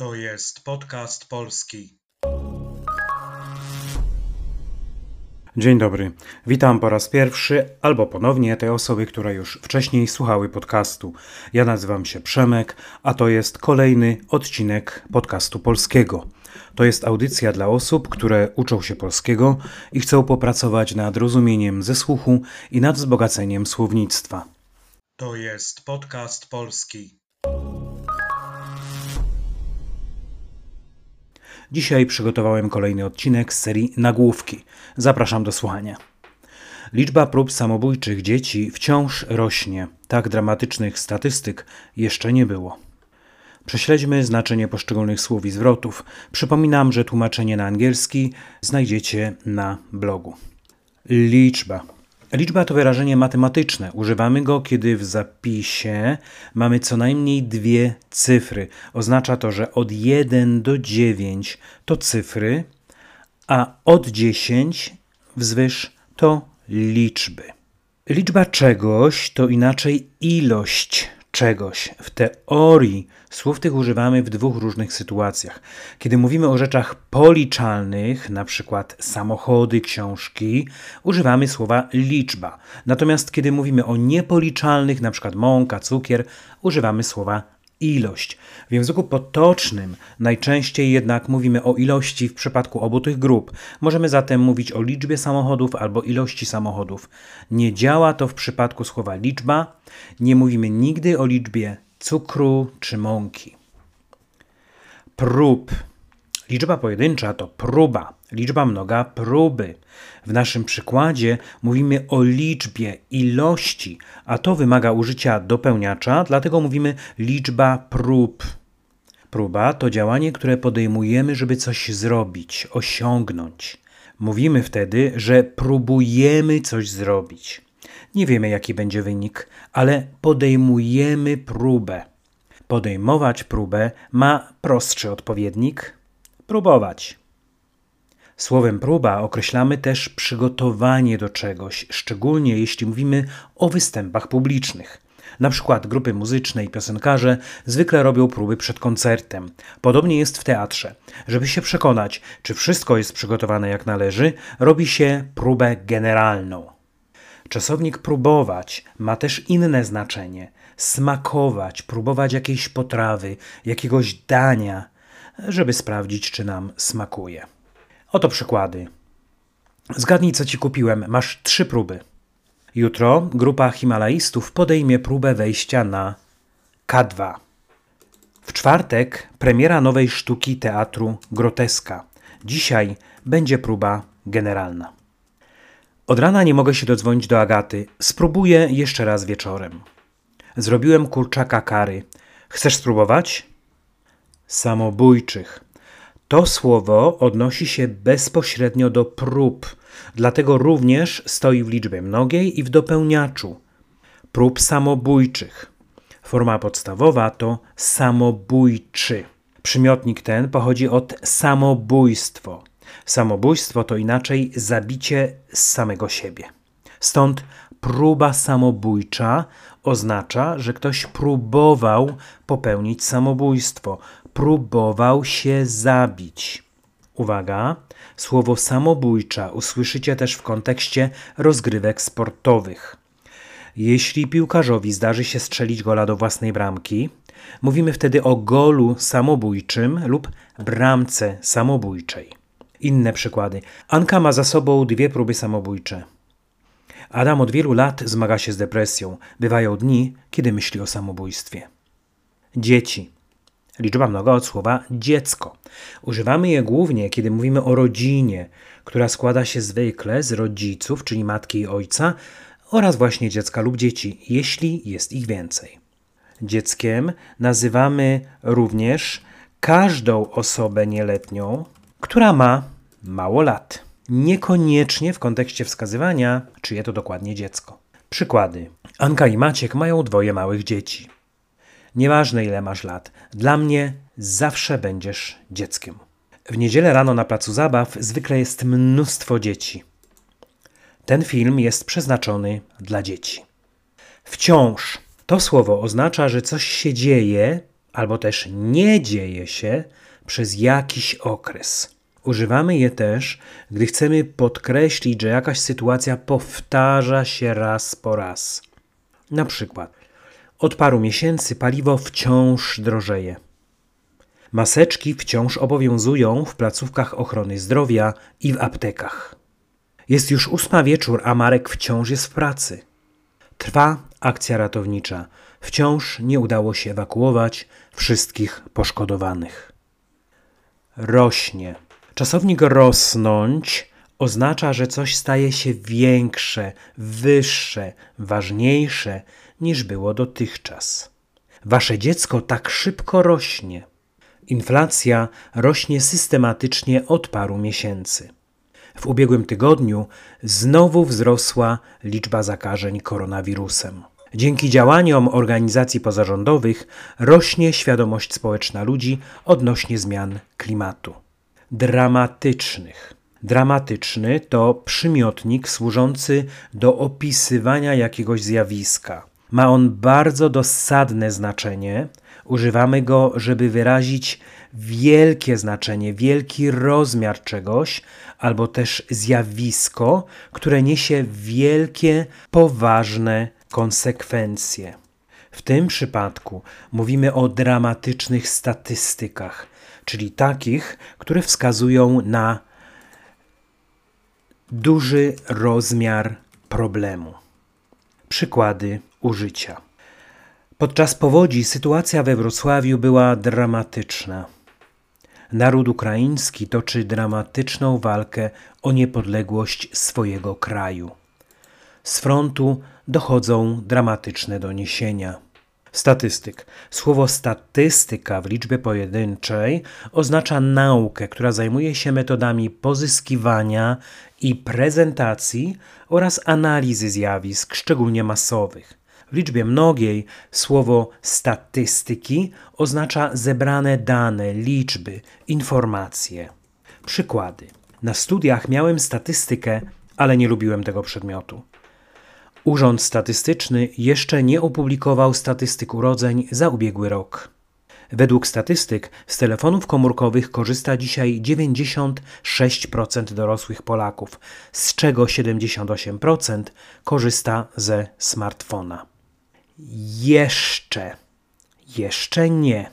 To jest podcast polski. Dzień dobry. Witam po raz pierwszy albo ponownie te osoby, które już wcześniej słuchały podcastu. Ja nazywam się Przemek, a to jest kolejny odcinek podcastu polskiego. To jest audycja dla osób, które uczą się polskiego i chcą popracować nad rozumieniem ze słuchu i nad wzbogaceniem słownictwa. To jest podcast polski. Dzisiaj przygotowałem kolejny odcinek z serii Nagłówki. Zapraszam do słuchania. Liczba prób samobójczych dzieci wciąż rośnie. Tak dramatycznych statystyk jeszcze nie było. Prześledźmy znaczenie poszczególnych słów i zwrotów. Przypominam, że tłumaczenie na angielski znajdziecie na blogu. Liczba. Liczba to wyrażenie matematyczne. Używamy go, kiedy w zapisie mamy co najmniej dwie cyfry. Oznacza to, że od 1 do 9 to cyfry, a od 10 wzwyż to liczby. Liczba czegoś to inaczej ilość czegoś. W teorii słów tych używamy w dwóch różnych sytuacjach. Kiedy mówimy o rzeczach policzalnych, na przykład samochody, książki, używamy słowa liczba. Natomiast kiedy mówimy o niepoliczalnych, na przykład mąka, cukier, używamy słowa ilość. W języku potocznym najczęściej jednak mówimy o ilości w przypadku obu tych grup. Możemy zatem mówić o liczbie samochodów albo ilości samochodów. Nie działa to w przypadku słowa liczba. Nie mówimy nigdy o liczbie cukru czy mąki. Prób Liczba pojedyncza to próba, liczba mnoga próby. W naszym przykładzie mówimy o liczbie, ilości, a to wymaga użycia dopełniacza, dlatego mówimy liczba prób. Próba to działanie, które podejmujemy, żeby coś zrobić, osiągnąć. Mówimy wtedy, że próbujemy coś zrobić. Nie wiemy, jaki będzie wynik, ale podejmujemy próbę. Podejmować próbę ma prostszy odpowiednik próbować. Słowem próba określamy też przygotowanie do czegoś, szczególnie jeśli mówimy o występach publicznych. Na przykład grupy muzyczne i piosenkarze zwykle robią próby przed koncertem. Podobnie jest w teatrze. Żeby się przekonać, czy wszystko jest przygotowane jak należy, robi się próbę generalną. Czasownik próbować ma też inne znaczenie. Smakować, próbować jakiejś potrawy, jakiegoś dania żeby sprawdzić, czy nam smakuje. Oto przykłady. Zgadnij, co ci kupiłem. Masz trzy próby. Jutro grupa Himalajstów podejmie próbę wejścia na K2. W czwartek premiera nowej sztuki teatru Groteska. Dzisiaj będzie próba generalna. Od rana nie mogę się dodzwonić do Agaty. Spróbuję jeszcze raz wieczorem. Zrobiłem kurczaka kary. Chcesz spróbować? Samobójczych. To słowo odnosi się bezpośrednio do prób, dlatego również stoi w liczbie mnogiej i w dopełniaczu. Prób samobójczych. Forma podstawowa to samobójczy. Przymiotnik ten pochodzi od samobójstwo. Samobójstwo to inaczej zabicie samego siebie. Stąd próba samobójcza oznacza, że ktoś próbował popełnić samobójstwo, próbował się zabić. Uwaga, słowo samobójcza usłyszycie też w kontekście rozgrywek sportowych. Jeśli piłkarzowi zdarzy się strzelić gola do własnej bramki, mówimy wtedy o golu samobójczym lub bramce samobójczej. Inne przykłady. Anka ma za sobą dwie próby samobójcze. Adam od wielu lat zmaga się z depresją. Bywają dni, kiedy myśli o samobójstwie. Dzieci. Liczba mnoga od słowa dziecko. Używamy je głównie, kiedy mówimy o rodzinie, która składa się zwykle z rodziców, czyli matki i ojca, oraz właśnie dziecka lub dzieci, jeśli jest ich więcej. Dzieckiem nazywamy również każdą osobę nieletnią, która ma mało lat. Niekoniecznie w kontekście wskazywania, czyje to dokładnie dziecko. Przykłady. Anka i Maciek mają dwoje małych dzieci. Nieważne ile masz lat, dla mnie zawsze będziesz dzieckiem. W niedzielę rano na placu zabaw zwykle jest mnóstwo dzieci. Ten film jest przeznaczony dla dzieci. Wciąż to słowo oznacza, że coś się dzieje albo też nie dzieje się przez jakiś okres. Używamy je też, gdy chcemy podkreślić, że jakaś sytuacja powtarza się raz po raz. Na przykład, od paru miesięcy paliwo wciąż drożeje. Maseczki wciąż obowiązują w placówkach ochrony zdrowia i w aptekach. Jest już ósma wieczór, a Marek wciąż jest w pracy. Trwa akcja ratownicza. Wciąż nie udało się ewakuować wszystkich poszkodowanych. Rośnie. Czasownik rosnąć oznacza, że coś staje się większe, wyższe, ważniejsze niż było dotychczas. Wasze dziecko tak szybko rośnie. Inflacja rośnie systematycznie od paru miesięcy. W ubiegłym tygodniu znowu wzrosła liczba zakażeń koronawirusem. Dzięki działaniom organizacji pozarządowych rośnie świadomość społeczna ludzi odnośnie zmian klimatu. Dramatycznych. Dramatyczny to przymiotnik służący do opisywania jakiegoś zjawiska. Ma on bardzo dosadne znaczenie. Używamy go, żeby wyrazić wielkie znaczenie, wielki rozmiar czegoś, albo też zjawisko, które niesie wielkie, poważne konsekwencje. W tym przypadku mówimy o dramatycznych statystykach, czyli takich, które wskazują na duży rozmiar problemu. Przykłady użycia. Podczas powodzi sytuacja we Wrocławiu była dramatyczna. Naród ukraiński toczy dramatyczną walkę o niepodległość swojego kraju. Z frontu dochodzą dramatyczne doniesienia. Statystyk. Słowo statystyka w liczbie pojedynczej oznacza naukę, która zajmuje się metodami pozyskiwania i prezentacji oraz analizy zjawisk, szczególnie masowych. W liczbie mnogiej słowo statystyki oznacza zebrane dane, liczby, informacje. Przykłady. Na studiach miałem statystykę, ale nie lubiłem tego przedmiotu. Urząd Statystyczny jeszcze nie opublikował statystyk urodzeń za ubiegły rok. Według statystyk z telefonów komórkowych korzysta dzisiaj 96% dorosłych Polaków, z czego 78% korzysta ze smartfona. Jeszcze, jeszcze nie.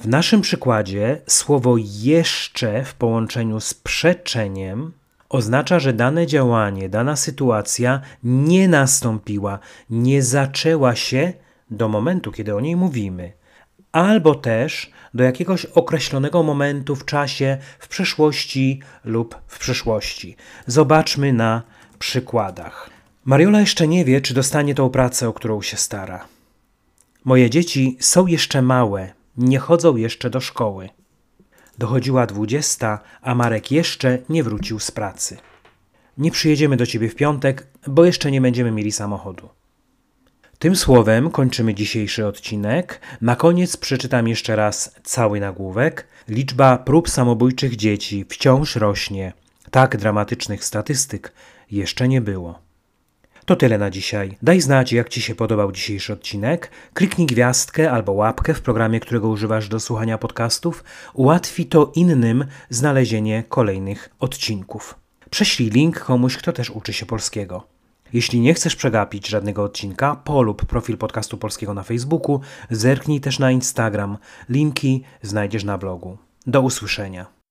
W naszym przykładzie słowo jeszcze w połączeniu z przeczeniem oznacza, że dane działanie, dana sytuacja nie nastąpiła, nie zaczęła się do momentu, kiedy o niej mówimy, albo też do jakiegoś określonego momentu w czasie, w przeszłości lub w przyszłości. Zobaczmy na przykładach. Mariola jeszcze nie wie, czy dostanie tą pracę, o którą się stara. Moje dzieci są jeszcze małe, nie chodzą jeszcze do szkoły. Dochodziła dwudziesta, a Marek jeszcze nie wrócił z pracy. Nie przyjedziemy do ciebie w piątek, bo jeszcze nie będziemy mieli samochodu. Tym słowem kończymy dzisiejszy odcinek. Na koniec przeczytam jeszcze raz cały nagłówek. Liczba prób samobójczych dzieci wciąż rośnie. Tak dramatycznych statystyk jeszcze nie było. To tyle na dzisiaj. Daj znać, jak Ci się podobał dzisiejszy odcinek. Kliknij gwiazdkę albo łapkę w programie, którego używasz do słuchania podcastów. Ułatwi to innym znalezienie kolejnych odcinków. Prześlij link komuś, kto też uczy się polskiego. Jeśli nie chcesz przegapić żadnego odcinka, polub profil podcastu polskiego na Facebooku, zerknij też na Instagram. Linki znajdziesz na blogu. Do usłyszenia.